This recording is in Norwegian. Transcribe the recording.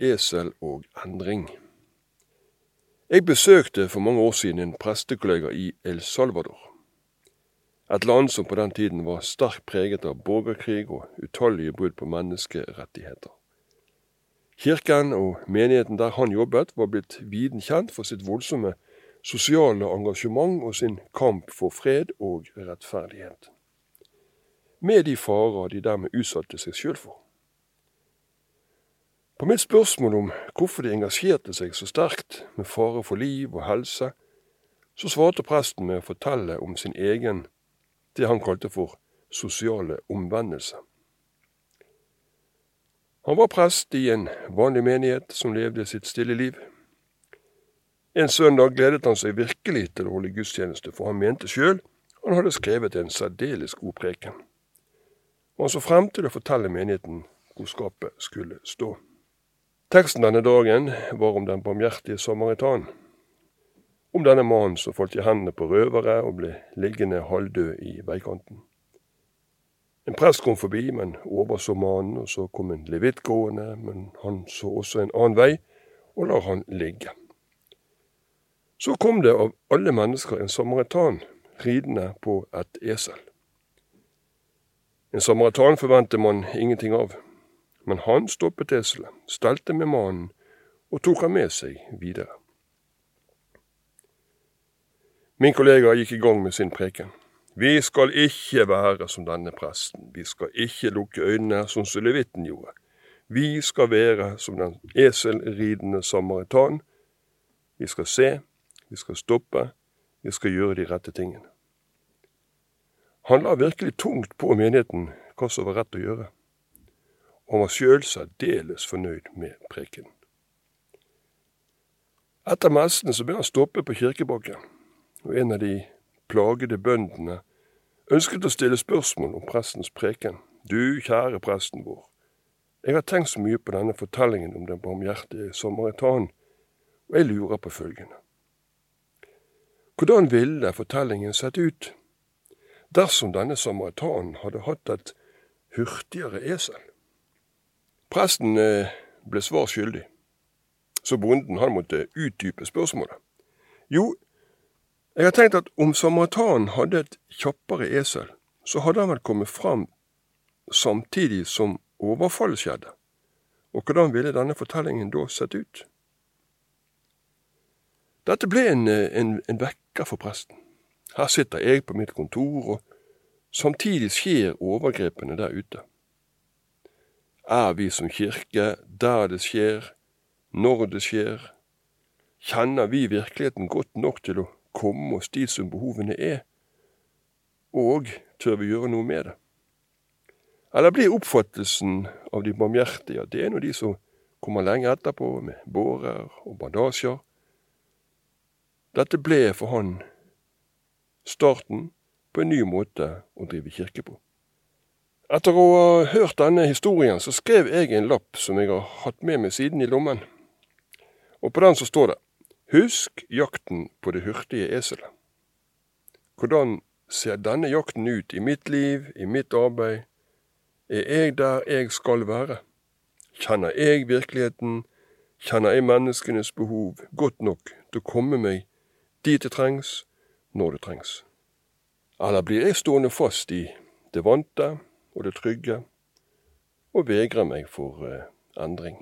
esel og endring. Jeg besøkte for mange år siden en prestekollega i El Salvador. Et land som på den tiden var sterkt preget av borgerkrig og utallige brudd på menneskerettigheter. Kirken og menigheten der han jobbet, var blitt viden kjent for sitt voldsomme sosiale engasjement og sin kamp for fred og rettferdighet. Med de farer de dermed utsatte seg sjøl for. På mitt spørsmål om hvorfor de engasjerte seg så sterkt med fare for liv og helse, så svarte presten med å fortelle om sin egen, det han kalte for sosiale omvendelse. Han var prest i en vanlig menighet som levde sitt stille liv. En søndag gledet han seg virkelig til å holde gudstjeneste, for han mente sjøl han hadde skrevet en særdeles god preken. Og han så frem til å fortelle menigheten hvor skapet skulle stå. Teksten denne dagen var om den barmhjertige samaritan. Om denne mannen som falt i hendene på røvere og ble liggende halvdød i veikanten. En prest kom forbi, men overså mannen, og så kom en levitt gående, men han så også en annen vei, og lar han ligge. Så kom det av alle mennesker en samaritan ridende på et esel. En samaritan forventer man ingenting av. Men han stoppet eselet, stelte med mannen og tok han med seg videre. Min kollega gikk i gang med sin preken. Vi skal ikke være som denne presten, vi skal ikke lukke øynene som Sulevitten gjorde. Vi skal være som den eselridende samaritan. Vi skal se, vi skal stoppe, vi skal gjøre de rette tingene. Han la virkelig tungt på menigheten hva som var rett å gjøre og var sjøl særdeles fornøyd med preken. Etter messen så ble han stoppet på kirkebakken, og en av de plagede bøndene ønsket å stille spørsmål om prestens preken. Du, kjære presten vår, jeg har tenkt så mye på denne fortellingen om den barmhjertige samaritan, og jeg lurer på følgende. Hvordan ville fortellingen sett ut dersom denne samaritanen hadde hatt et hurtigere esel? Presten eh, ble svar skyldig, så bonden han måtte utdype spørsmålet. Jo, jeg har tenkt at om samaritanen hadde et kjappere esel, så hadde han vel kommet fram samtidig som overfallet skjedde. Og hvordan ville denne fortellingen da sett ut? Dette ble en, eh, en, en vekker for presten. Her sitter jeg på mitt kontor, og samtidig skjer overgrepene der ute er vi som kirke der det skjer, når det skjer? Kjenner vi virkeligheten godt nok til å komme oss dit som behovene er? Og tør vi gjøre noe med det? Eller blir oppfattelsen av de barmhjertige at det er nå de som kommer lenge etterpå med bårer og bandasjer? Dette ble for han starten på en ny måte å drive kirke på. Etter å ha hørt denne historien, så skrev jeg en lapp som jeg har hatt med meg siden i lommen. Og på den så står det Husk jakten på det hurtige eselet. Hvordan ser denne jakten ut i mitt liv, i mitt arbeid? Er jeg der jeg skal være? Kjenner jeg virkeligheten? Kjenner jeg menneskenes behov godt nok til å komme meg dit det trengs, når det trengs? Eller blir jeg stående fast i det vante, og det trygge, og vegrer meg for eh, endring.